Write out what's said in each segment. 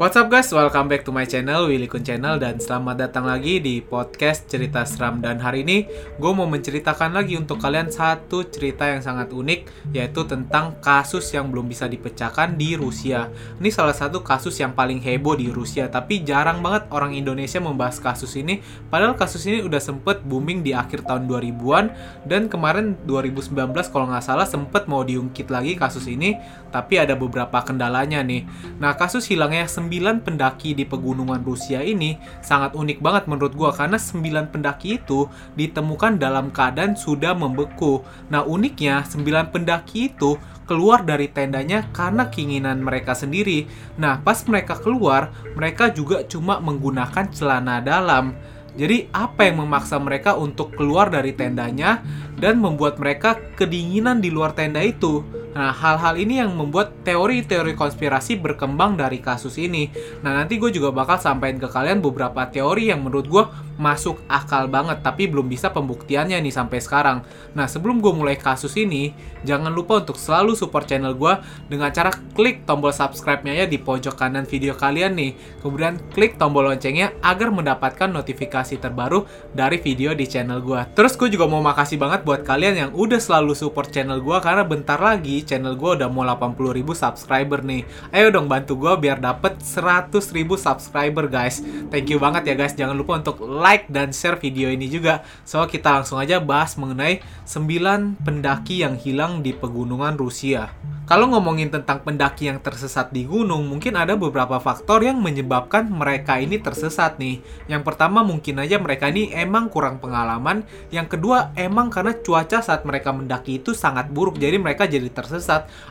What's up guys, welcome back to my channel, Willy Kun Channel Dan selamat datang lagi di podcast cerita seram. Dan hari ini gue mau menceritakan lagi untuk kalian satu cerita yang sangat unik Yaitu tentang kasus yang belum bisa dipecahkan di Rusia. Ini salah satu kasus yang paling heboh di Rusia Tapi jarang banget orang Indonesia membahas kasus ini. Padahal kasus ini udah sempet booming di akhir tahun 2000-an Dan kemarin 2019 kalau nggak salah sempet mau diungkit lagi kasus ini Tapi ada beberapa kendalanya nih. Nah kasus hilangnya 9 pendaki di pegunungan Rusia ini sangat unik banget menurut gua karena 9 pendaki itu ditemukan dalam keadaan sudah membeku. Nah, uniknya 9 pendaki itu keluar dari tendanya karena keinginan mereka sendiri. Nah, pas mereka keluar, mereka juga cuma menggunakan celana dalam. Jadi, apa yang memaksa mereka untuk keluar dari tendanya dan membuat mereka kedinginan di luar tenda itu? Nah, hal-hal ini yang membuat teori-teori konspirasi berkembang dari kasus ini. Nah, nanti gue juga bakal sampaikan ke kalian beberapa teori yang menurut gue masuk akal banget, tapi belum bisa pembuktiannya nih sampai sekarang. Nah, sebelum gue mulai kasus ini, jangan lupa untuk selalu support channel gue dengan cara klik tombol subscribe-nya ya di pojok kanan video kalian nih. Kemudian klik tombol loncengnya agar mendapatkan notifikasi terbaru dari video di channel gue. Terus gue juga mau makasih banget buat kalian yang udah selalu support channel gue karena bentar lagi channel gue udah mau 80 ribu subscriber nih. Ayo dong bantu gue biar dapet 100 ribu subscriber guys. Thank you banget ya guys. Jangan lupa untuk like dan share video ini juga. So kita langsung aja bahas mengenai 9 pendaki yang hilang di pegunungan Rusia. Kalau ngomongin tentang pendaki yang tersesat di gunung, mungkin ada beberapa faktor yang menyebabkan mereka ini tersesat nih. Yang pertama mungkin aja mereka ini emang kurang pengalaman. Yang kedua emang karena cuaca saat mereka mendaki itu sangat buruk, jadi mereka jadi tersesat.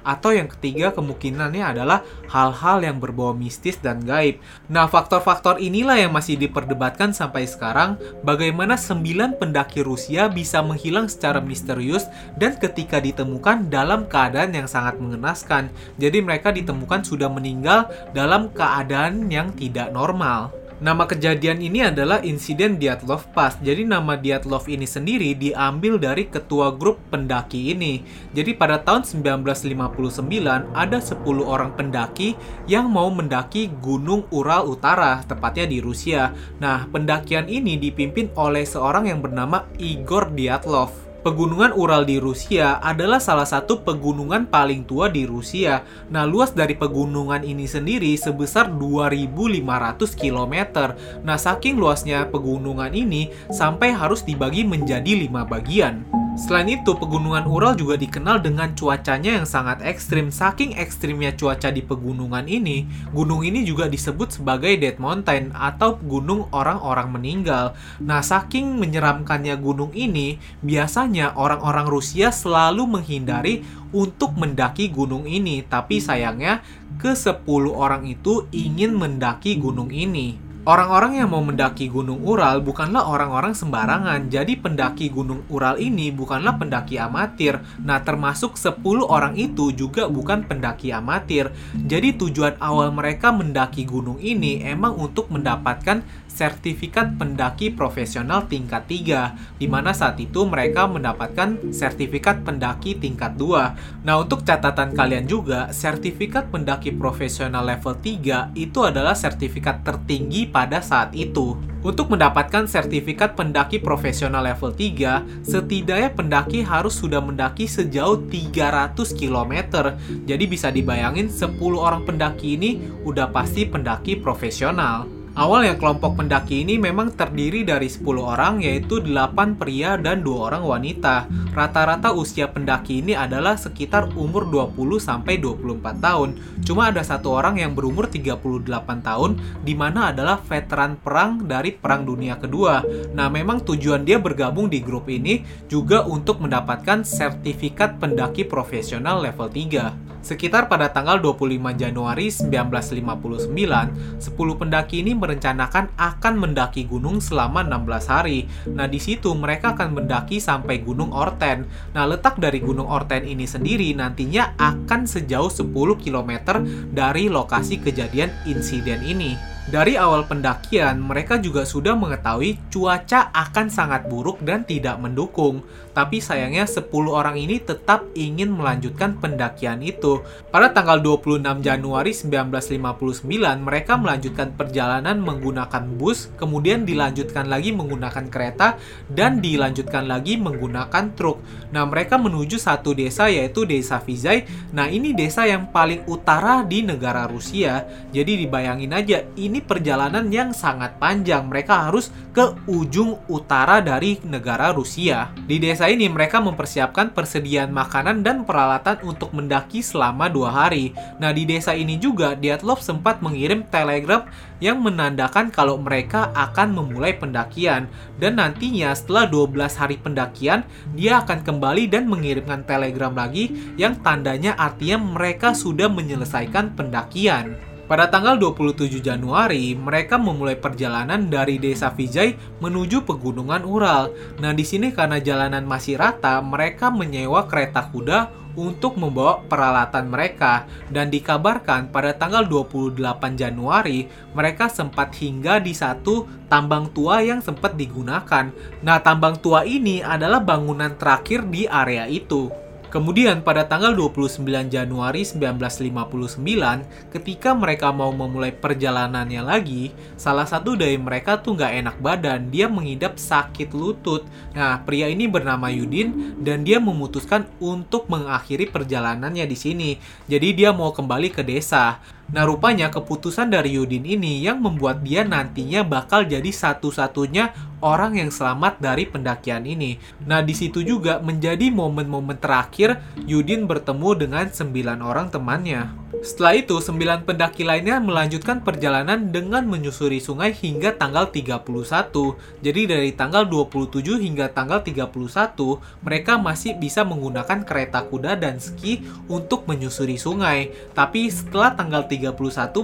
Atau yang ketiga kemungkinannya adalah hal-hal yang berbau mistis dan gaib. Nah faktor-faktor inilah yang masih diperdebatkan sampai sekarang. Bagaimana 9 pendaki Rusia bisa menghilang secara misterius dan ketika ditemukan dalam keadaan yang sangat mengenaskan. Jadi mereka ditemukan sudah meninggal dalam keadaan yang tidak normal. Nama kejadian ini adalah insiden Dyatlov Pass. Jadi nama Dyatlov ini sendiri diambil dari ketua grup pendaki ini. Jadi pada tahun 1959 ada 10 orang pendaki yang mau mendaki Gunung Ural Utara, tepatnya di Rusia. Nah, pendakian ini dipimpin oleh seorang yang bernama Igor Dyatlov. Pegunungan Ural di Rusia adalah salah satu pegunungan paling tua di Rusia. Nah, luas dari pegunungan ini sendiri sebesar 2500 km. Nah, saking luasnya pegunungan ini sampai harus dibagi menjadi lima bagian. Selain itu, pegunungan Ural juga dikenal dengan cuacanya yang sangat ekstrim. Saking ekstrimnya cuaca di pegunungan ini, gunung ini juga disebut sebagai Dead Mountain atau gunung orang-orang meninggal. Nah, saking menyeramkannya gunung ini, biasanya orang-orang Rusia selalu menghindari untuk mendaki gunung ini. Tapi sayangnya, ke-10 orang itu ingin mendaki gunung ini. Orang-orang yang mau mendaki Gunung Ural bukanlah orang-orang sembarangan. Jadi pendaki Gunung Ural ini bukanlah pendaki amatir. Nah, termasuk 10 orang itu juga bukan pendaki amatir. Jadi tujuan awal mereka mendaki gunung ini emang untuk mendapatkan sertifikat pendaki profesional tingkat 3 di mana saat itu mereka mendapatkan sertifikat pendaki tingkat 2. Nah, untuk catatan kalian juga, sertifikat pendaki profesional level 3 itu adalah sertifikat tertinggi pada saat itu. Untuk mendapatkan sertifikat pendaki profesional level 3, setidaknya pendaki harus sudah mendaki sejauh 300 km. Jadi bisa dibayangin 10 orang pendaki ini udah pasti pendaki profesional. Awalnya kelompok pendaki ini memang terdiri dari 10 orang yaitu 8 pria dan 2 orang wanita. Rata-rata usia pendaki ini adalah sekitar umur 20 sampai 24 tahun. Cuma ada satu orang yang berumur 38 tahun di mana adalah veteran perang dari Perang Dunia Kedua. Nah, memang tujuan dia bergabung di grup ini juga untuk mendapatkan sertifikat pendaki profesional level 3. Sekitar pada tanggal 25 Januari 1959, 10 pendaki ini merencanakan akan mendaki gunung selama 16 hari. Nah, di situ mereka akan mendaki sampai Gunung Orten. Nah, letak dari Gunung Orten ini sendiri nantinya akan sejauh 10 km dari lokasi kejadian insiden ini. Dari awal pendakian, mereka juga sudah mengetahui cuaca akan sangat buruk dan tidak mendukung. Tapi sayangnya 10 orang ini tetap ingin melanjutkan pendakian itu. Pada tanggal 26 Januari 1959, mereka melanjutkan perjalanan menggunakan bus, kemudian dilanjutkan lagi menggunakan kereta, dan dilanjutkan lagi menggunakan truk. Nah, mereka menuju satu desa yaitu Desa Vizay. Nah, ini desa yang paling utara di negara Rusia. Jadi dibayangin aja, ini perjalanan yang sangat panjang. Mereka harus ke ujung utara dari negara Rusia. Di desa ini mereka mempersiapkan persediaan makanan dan peralatan untuk mendaki selama dua hari. Nah di desa ini juga Dyatlov sempat mengirim telegram yang menandakan kalau mereka akan memulai pendakian. Dan nantinya setelah 12 hari pendakian, dia akan kembali dan mengirimkan telegram lagi yang tandanya artinya mereka sudah menyelesaikan pendakian. Pada tanggal 27 Januari, mereka memulai perjalanan dari desa Vijay menuju pegunungan Ural. Nah, di sini karena jalanan masih rata, mereka menyewa kereta kuda untuk membawa peralatan mereka dan dikabarkan pada tanggal 28 Januari mereka sempat hingga di satu tambang tua yang sempat digunakan. Nah, tambang tua ini adalah bangunan terakhir di area itu. Kemudian pada tanggal 29 Januari 1959, ketika mereka mau memulai perjalanannya lagi, salah satu dari mereka tuh nggak enak badan, dia mengidap sakit lutut. Nah, pria ini bernama Yudin dan dia memutuskan untuk mengakhiri perjalanannya di sini. Jadi dia mau kembali ke desa. Nah, rupanya keputusan dari Yudin ini yang membuat dia nantinya bakal jadi satu-satunya orang yang selamat dari pendakian ini. Nah, di situ juga menjadi momen-momen terakhir Yudin bertemu dengan sembilan orang temannya. Setelah itu, sembilan pendaki lainnya melanjutkan perjalanan dengan menyusuri sungai hingga tanggal 31. Jadi dari tanggal 27 hingga tanggal 31, mereka masih bisa menggunakan kereta kuda dan ski untuk menyusuri sungai. Tapi setelah tanggal 31,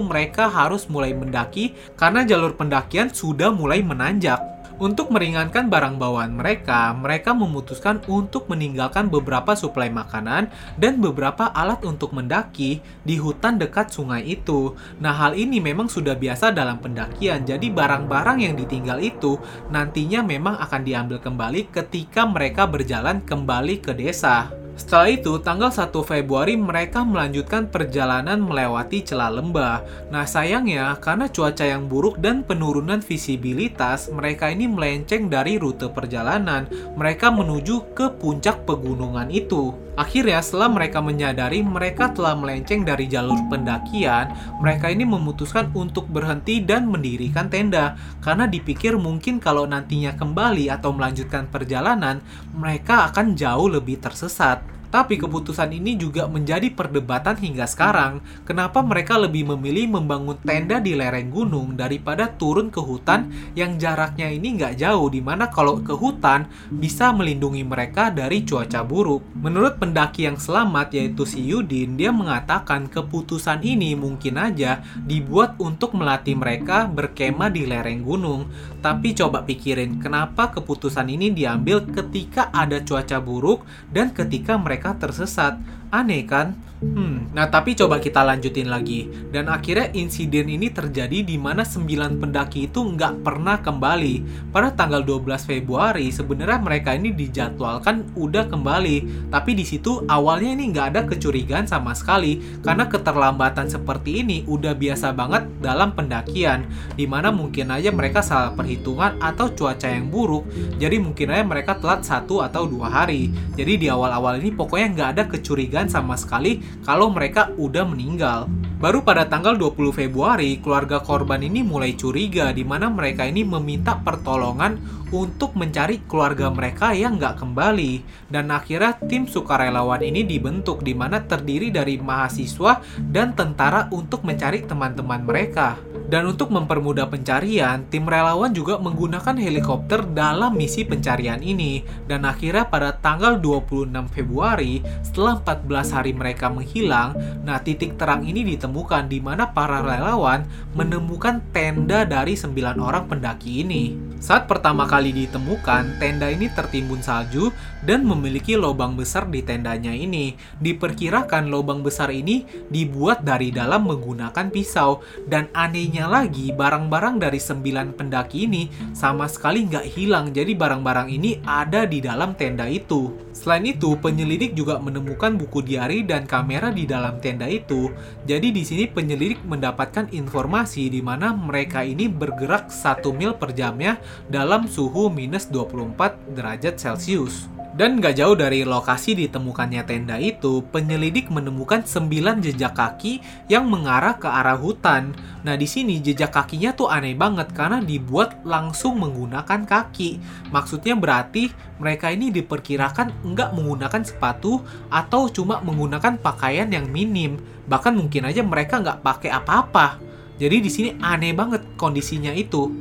mereka harus mulai mendaki karena jalur pendakian sudah mulai menanjak. Untuk meringankan barang bawaan mereka, mereka memutuskan untuk meninggalkan beberapa suplai makanan dan beberapa alat untuk mendaki di hutan dekat sungai itu. Nah, hal ini memang sudah biasa dalam pendakian. Jadi barang-barang yang ditinggal itu nantinya memang akan diambil kembali ketika mereka berjalan kembali ke desa. Setelah itu, tanggal 1 Februari mereka melanjutkan perjalanan melewati celah lembah. Nah, sayangnya karena cuaca yang buruk dan penurunan visibilitas, mereka ini melenceng dari rute perjalanan. Mereka menuju ke puncak pegunungan itu. Akhirnya, setelah mereka menyadari mereka telah melenceng dari jalur pendakian, mereka ini memutuskan untuk berhenti dan mendirikan tenda karena dipikir mungkin kalau nantinya kembali atau melanjutkan perjalanan, mereka akan jauh lebih tersesat. Tapi keputusan ini juga menjadi perdebatan hingga sekarang. Kenapa mereka lebih memilih membangun tenda di lereng gunung daripada turun ke hutan yang jaraknya ini nggak jauh, di mana kalau ke hutan bisa melindungi mereka dari cuaca buruk. Menurut pendaki yang selamat yaitu si Yudin, dia mengatakan keputusan ini mungkin aja dibuat untuk melatih mereka berkemah di lereng gunung. Tapi coba pikirin, kenapa keputusan ini diambil ketika ada cuaca buruk dan ketika mereka mereka tersesat. Aneh kan? Hmm, nah tapi coba kita lanjutin lagi. Dan akhirnya insiden ini terjadi di mana 9 pendaki itu nggak pernah kembali. Pada tanggal 12 Februari sebenarnya mereka ini dijadwalkan udah kembali. Tapi di situ awalnya ini nggak ada kecurigaan sama sekali. Karena keterlambatan seperti ini udah biasa banget dalam pendakian. Di mana mungkin aja mereka salah perhitungan atau cuaca yang buruk. Jadi mungkin aja mereka telat satu atau dua hari. Jadi di awal-awal ini pokoknya nggak ada kecurigaan sama sekali kalau mereka udah meninggal. Baru pada tanggal 20 Februari, keluarga korban ini mulai curiga di mana mereka ini meminta pertolongan untuk mencari keluarga mereka yang nggak kembali. Dan akhirnya tim sukarelawan ini dibentuk di mana terdiri dari mahasiswa dan tentara untuk mencari teman-teman mereka. Dan untuk mempermudah pencarian, tim relawan juga menggunakan helikopter dalam misi pencarian ini. Dan akhirnya pada tanggal 26 Februari, setelah 14 hari mereka menghilang, nah titik terang ini ditemukan di mana para relawan menemukan tenda dari sembilan orang pendaki ini. Saat pertama kali ditemukan, tenda ini tertimbun salju dan memiliki lubang besar di tendanya ini. Diperkirakan lubang besar ini dibuat dari dalam menggunakan pisau. Dan anehnya lagi, barang-barang dari sembilan pendaki ini sama sekali nggak hilang. Jadi barang-barang ini ada di dalam tenda itu. Selain itu, penyelidik juga menemukan buku diari dan kamera di dalam tenda itu. Jadi di sini penyelidik mendapatkan informasi di mana mereka ini bergerak satu mil per jamnya dalam suhu minus 24 derajat Celcius. Dan gak jauh dari lokasi ditemukannya tenda itu, penyelidik menemukan 9 jejak kaki yang mengarah ke arah hutan. Nah, di sini jejak kakinya tuh aneh banget karena dibuat langsung menggunakan kaki. Maksudnya berarti mereka ini diperkirakan nggak menggunakan sepatu atau cuma menggunakan pakaian yang minim. Bahkan mungkin aja mereka nggak pakai apa-apa. Jadi di sini aneh banget kondisinya itu.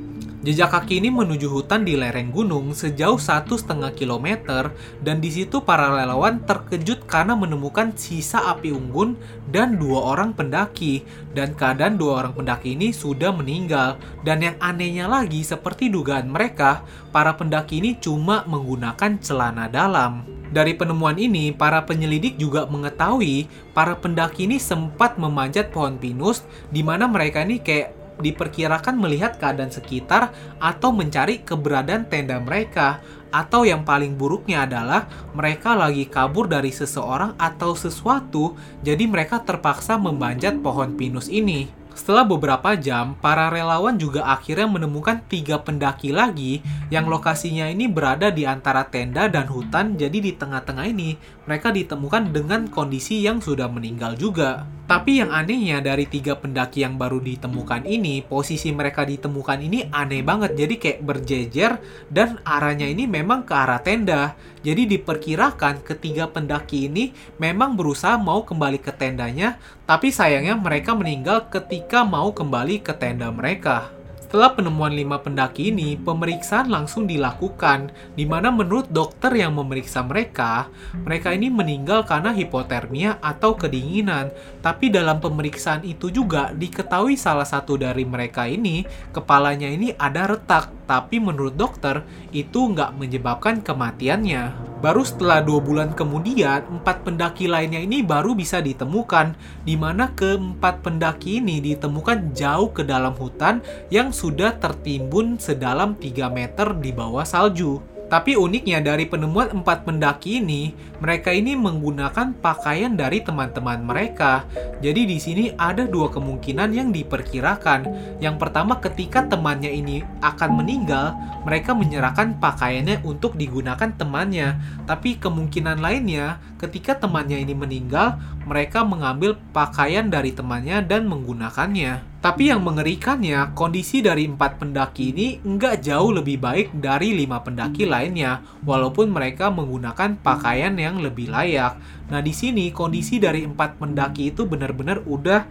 Jejak kaki ini menuju hutan di lereng gunung sejauh satu setengah kilometer dan di situ para relawan terkejut karena menemukan sisa api unggun dan dua orang pendaki dan keadaan dua orang pendaki ini sudah meninggal dan yang anehnya lagi seperti dugaan mereka para pendaki ini cuma menggunakan celana dalam. Dari penemuan ini, para penyelidik juga mengetahui para pendaki ini sempat memanjat pohon pinus di mana mereka ini kayak diperkirakan melihat keadaan sekitar atau mencari keberadaan tenda mereka atau yang paling buruknya adalah mereka lagi kabur dari seseorang atau sesuatu jadi mereka terpaksa memanjat pohon pinus ini. Setelah beberapa jam, para relawan juga akhirnya menemukan tiga pendaki lagi yang lokasinya ini berada di antara tenda dan hutan. Jadi di tengah-tengah ini mereka ditemukan dengan kondisi yang sudah meninggal juga. Tapi yang anehnya dari tiga pendaki yang baru ditemukan ini, posisi mereka ditemukan ini aneh banget. Jadi kayak berjejer dan arahnya ini memang ke arah tenda. Jadi diperkirakan ketiga pendaki ini memang berusaha mau kembali ke tendanya, tapi sayangnya mereka meninggal ketika mau kembali ke tenda mereka. Setelah penemuan lima pendaki ini, pemeriksaan langsung dilakukan, di mana menurut dokter yang memeriksa mereka, mereka ini meninggal karena hipotermia atau kedinginan. Tapi dalam pemeriksaan itu juga diketahui salah satu dari mereka ini, kepalanya ini ada retak, tapi menurut dokter itu nggak menyebabkan kematiannya. Baru setelah dua bulan kemudian, empat pendaki lainnya ini baru bisa ditemukan, di mana keempat pendaki ini ditemukan jauh ke dalam hutan yang sudah tertimbun sedalam 3 meter di bawah salju. Tapi uniknya dari penemuan empat pendaki ini, mereka ini menggunakan pakaian dari teman-teman mereka. Jadi di sini ada dua kemungkinan yang diperkirakan. Yang pertama ketika temannya ini akan meninggal, mereka menyerahkan pakaiannya untuk digunakan temannya. Tapi kemungkinan lainnya, ketika temannya ini meninggal, mereka mengambil pakaian dari temannya dan menggunakannya. Tapi yang mengerikannya, kondisi dari empat pendaki ini nggak jauh lebih baik dari lima pendaki lainnya, walaupun mereka menggunakan pakaian yang lebih layak. Nah, di sini kondisi dari empat pendaki itu benar-benar udah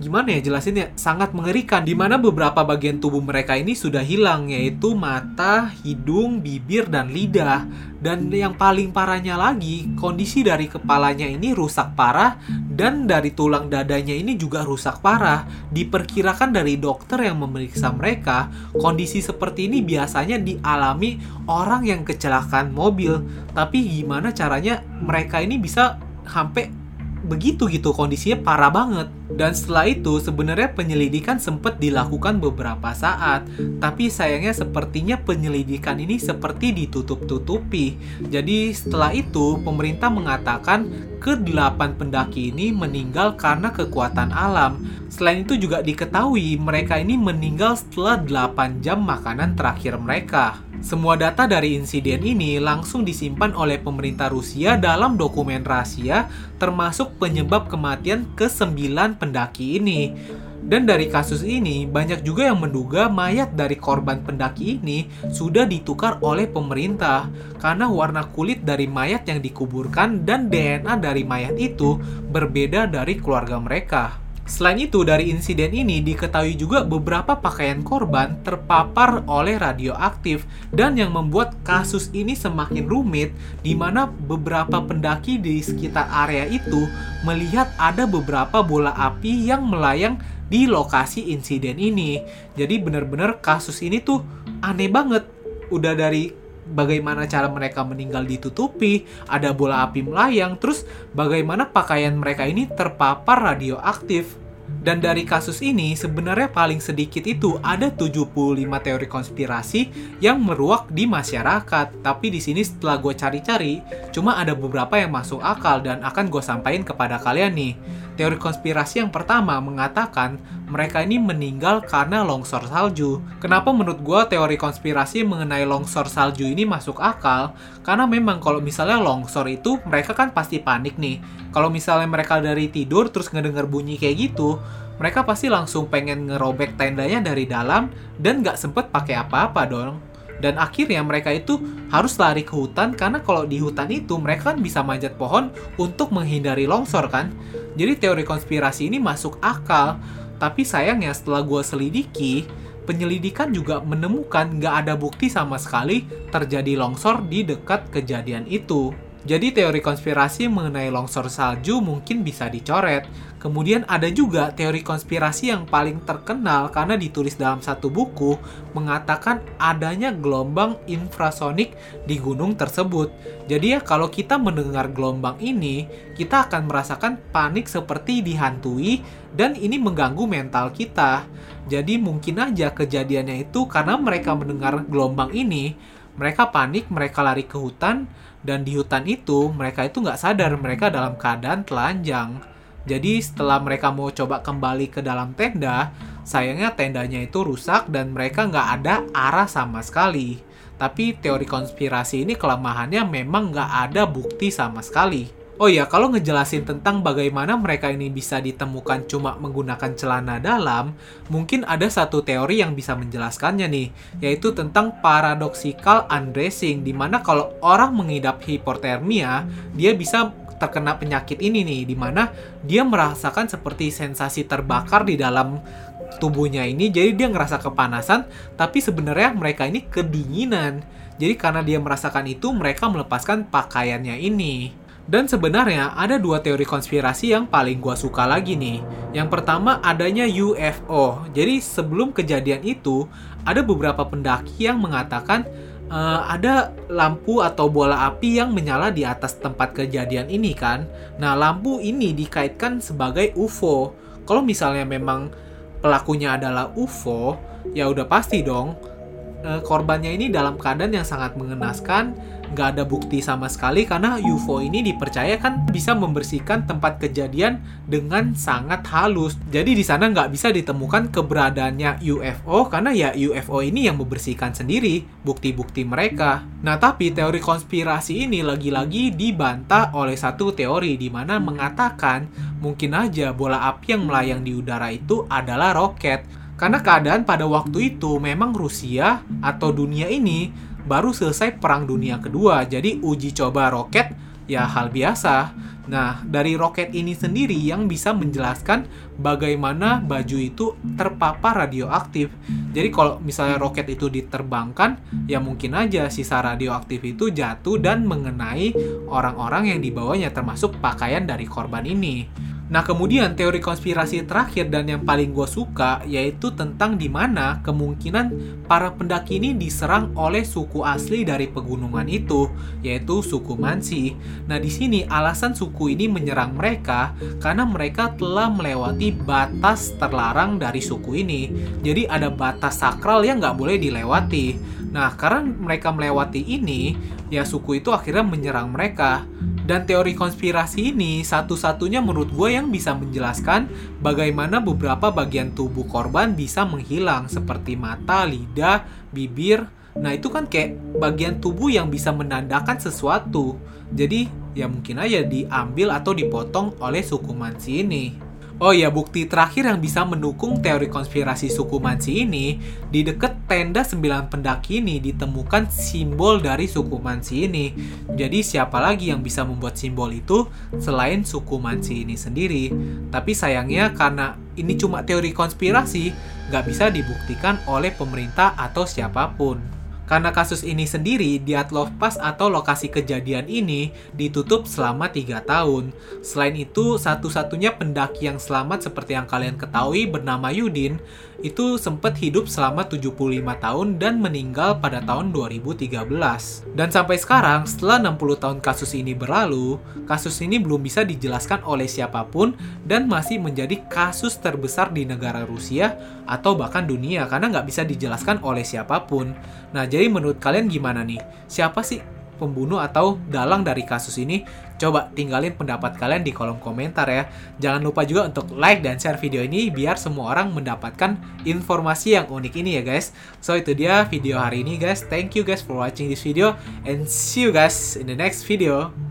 gimana ya jelasinnya sangat mengerikan di mana beberapa bagian tubuh mereka ini sudah hilang yaitu mata, hidung, bibir dan lidah. Dan yang paling parahnya lagi, kondisi dari kepalanya ini rusak parah dan dari tulang dadanya ini juga rusak parah. Diperkirakan dari dokter yang memeriksa mereka, kondisi seperti ini biasanya dialami orang yang kecelakaan mobil. Tapi gimana caranya mereka ini bisa sampai begitu gitu kondisinya parah banget. Dan setelah itu sebenarnya penyelidikan sempat dilakukan beberapa saat, tapi sayangnya sepertinya penyelidikan ini seperti ditutup-tutupi. Jadi setelah itu pemerintah mengatakan ke-8 pendaki ini meninggal karena kekuatan alam. Selain itu juga diketahui mereka ini meninggal setelah 8 jam makanan terakhir mereka. Semua data dari insiden ini langsung disimpan oleh pemerintah Rusia dalam dokumen rahasia termasuk penyebab kematian ke-9 pendaki ini. Dan dari kasus ini, banyak juga yang menduga mayat dari korban pendaki ini sudah ditukar oleh pemerintah karena warna kulit dari mayat yang dikuburkan dan DNA dari mayat itu berbeda dari keluarga mereka. Selain itu, dari insiden ini diketahui juga beberapa pakaian korban terpapar oleh radioaktif dan yang membuat kasus ini semakin rumit di mana beberapa pendaki di sekitar area itu melihat ada beberapa bola api yang melayang di lokasi insiden ini. Jadi benar-benar kasus ini tuh aneh banget. Udah dari bagaimana cara mereka meninggal ditutupi, ada bola api melayang, terus bagaimana pakaian mereka ini terpapar radioaktif. Dan dari kasus ini sebenarnya paling sedikit itu ada 75 teori konspirasi yang meruak di masyarakat. Tapi di sini setelah gue cari-cari, cuma ada beberapa yang masuk akal dan akan gue sampaikan kepada kalian nih. Teori konspirasi yang pertama mengatakan mereka ini meninggal karena longsor salju. Kenapa menurut gue teori konspirasi mengenai longsor salju ini masuk akal? Karena memang kalau misalnya longsor itu mereka kan pasti panik nih. Kalau misalnya mereka dari tidur terus ngedenger bunyi kayak gitu, mereka pasti langsung pengen ngerobek tendanya dari dalam dan nggak sempet pakai apa-apa dong dan akhirnya mereka itu harus lari ke hutan karena kalau di hutan itu mereka kan bisa manjat pohon untuk menghindari longsor kan jadi teori konspirasi ini masuk akal tapi sayangnya setelah gue selidiki penyelidikan juga menemukan nggak ada bukti sama sekali terjadi longsor di dekat kejadian itu jadi teori konspirasi mengenai longsor salju mungkin bisa dicoret. Kemudian ada juga teori konspirasi yang paling terkenal karena ditulis dalam satu buku mengatakan adanya gelombang infrasonik di gunung tersebut. Jadi ya kalau kita mendengar gelombang ini, kita akan merasakan panik seperti dihantui dan ini mengganggu mental kita. Jadi mungkin aja kejadiannya itu karena mereka mendengar gelombang ini, mereka panik, mereka lari ke hutan, dan di hutan itu mereka itu nggak sadar mereka dalam keadaan telanjang. Jadi setelah mereka mau coba kembali ke dalam tenda, sayangnya tendanya itu rusak dan mereka nggak ada arah sama sekali. Tapi teori konspirasi ini kelemahannya memang nggak ada bukti sama sekali. Oh iya, kalau ngejelasin tentang bagaimana mereka ini bisa ditemukan cuma menggunakan celana dalam, mungkin ada satu teori yang bisa menjelaskannya nih, yaitu tentang paradoxical undressing, di mana kalau orang mengidap hipotermia, dia bisa terkena penyakit ini nih, di mana dia merasakan seperti sensasi terbakar di dalam tubuhnya ini, jadi dia ngerasa kepanasan, tapi sebenarnya mereka ini kedinginan. Jadi karena dia merasakan itu, mereka melepaskan pakaiannya ini. Dan sebenarnya ada dua teori konspirasi yang paling gua suka lagi nih. Yang pertama adanya UFO. Jadi sebelum kejadian itu, ada beberapa pendaki yang mengatakan uh, ada lampu atau bola api yang menyala di atas tempat kejadian ini kan. Nah, lampu ini dikaitkan sebagai UFO. Kalau misalnya memang pelakunya adalah UFO, ya udah pasti dong uh, korbannya ini dalam keadaan yang sangat mengenaskan nggak ada bukti sama sekali karena UFO ini dipercaya kan bisa membersihkan tempat kejadian dengan sangat halus. Jadi di sana nggak bisa ditemukan keberadaannya UFO karena ya UFO ini yang membersihkan sendiri bukti-bukti mereka. Nah tapi teori konspirasi ini lagi-lagi dibantah oleh satu teori di mana mengatakan mungkin aja bola api yang melayang di udara itu adalah roket. Karena keadaan pada waktu itu memang Rusia atau dunia ini baru selesai Perang Dunia Kedua. Jadi uji coba roket ya hal biasa. Nah, dari roket ini sendiri yang bisa menjelaskan bagaimana baju itu terpapar radioaktif. Jadi kalau misalnya roket itu diterbangkan, ya mungkin aja sisa radioaktif itu jatuh dan mengenai orang-orang yang dibawanya termasuk pakaian dari korban ini. Nah kemudian teori konspirasi terakhir dan yang paling gue suka yaitu tentang di mana kemungkinan para pendaki ini diserang oleh suku asli dari pegunungan itu yaitu suku Mansi. Nah di sini alasan suku ini menyerang mereka karena mereka telah melewati batas terlarang dari suku ini. Jadi ada batas sakral yang nggak boleh dilewati. Nah karena mereka melewati ini ya suku itu akhirnya menyerang mereka. Dan teori konspirasi ini satu-satunya menurut gue yang bisa menjelaskan bagaimana beberapa bagian tubuh korban bisa menghilang seperti mata, lidah, bibir. Nah itu kan kayak bagian tubuh yang bisa menandakan sesuatu. Jadi ya mungkin aja diambil atau dipotong oleh suku Mansi ini. Oh ya, bukti terakhir yang bisa mendukung teori konspirasi suku Mansi ini, di dekat tenda sembilan pendaki ini ditemukan simbol dari suku Mansi ini. Jadi siapa lagi yang bisa membuat simbol itu selain suku Mansi ini sendiri? Tapi sayangnya karena ini cuma teori konspirasi, nggak bisa dibuktikan oleh pemerintah atau siapa pun. Karena kasus ini sendiri, Diatlov Pass atau lokasi kejadian ini ditutup selama 3 tahun. Selain itu, satu-satunya pendaki yang selamat seperti yang kalian ketahui bernama Yudin, itu sempat hidup selama 75 tahun dan meninggal pada tahun 2013. Dan sampai sekarang, setelah 60 tahun kasus ini berlalu, kasus ini belum bisa dijelaskan oleh siapa pun dan masih menjadi kasus terbesar di negara Rusia atau bahkan dunia karena nggak bisa dijelaskan oleh siapa pun. Nah, jadi menurut kalian gimana nih? Siapa sih pembunuh atau dalang dari kasus ini? Coba tinggalin pendapat kalian di kolom komentar ya. Jangan lupa juga untuk like dan share video ini biar semua orang mendapatkan informasi yang unik ini ya guys. So itu dia video hari ini guys. Thank you guys for watching this video and see you guys in the next video.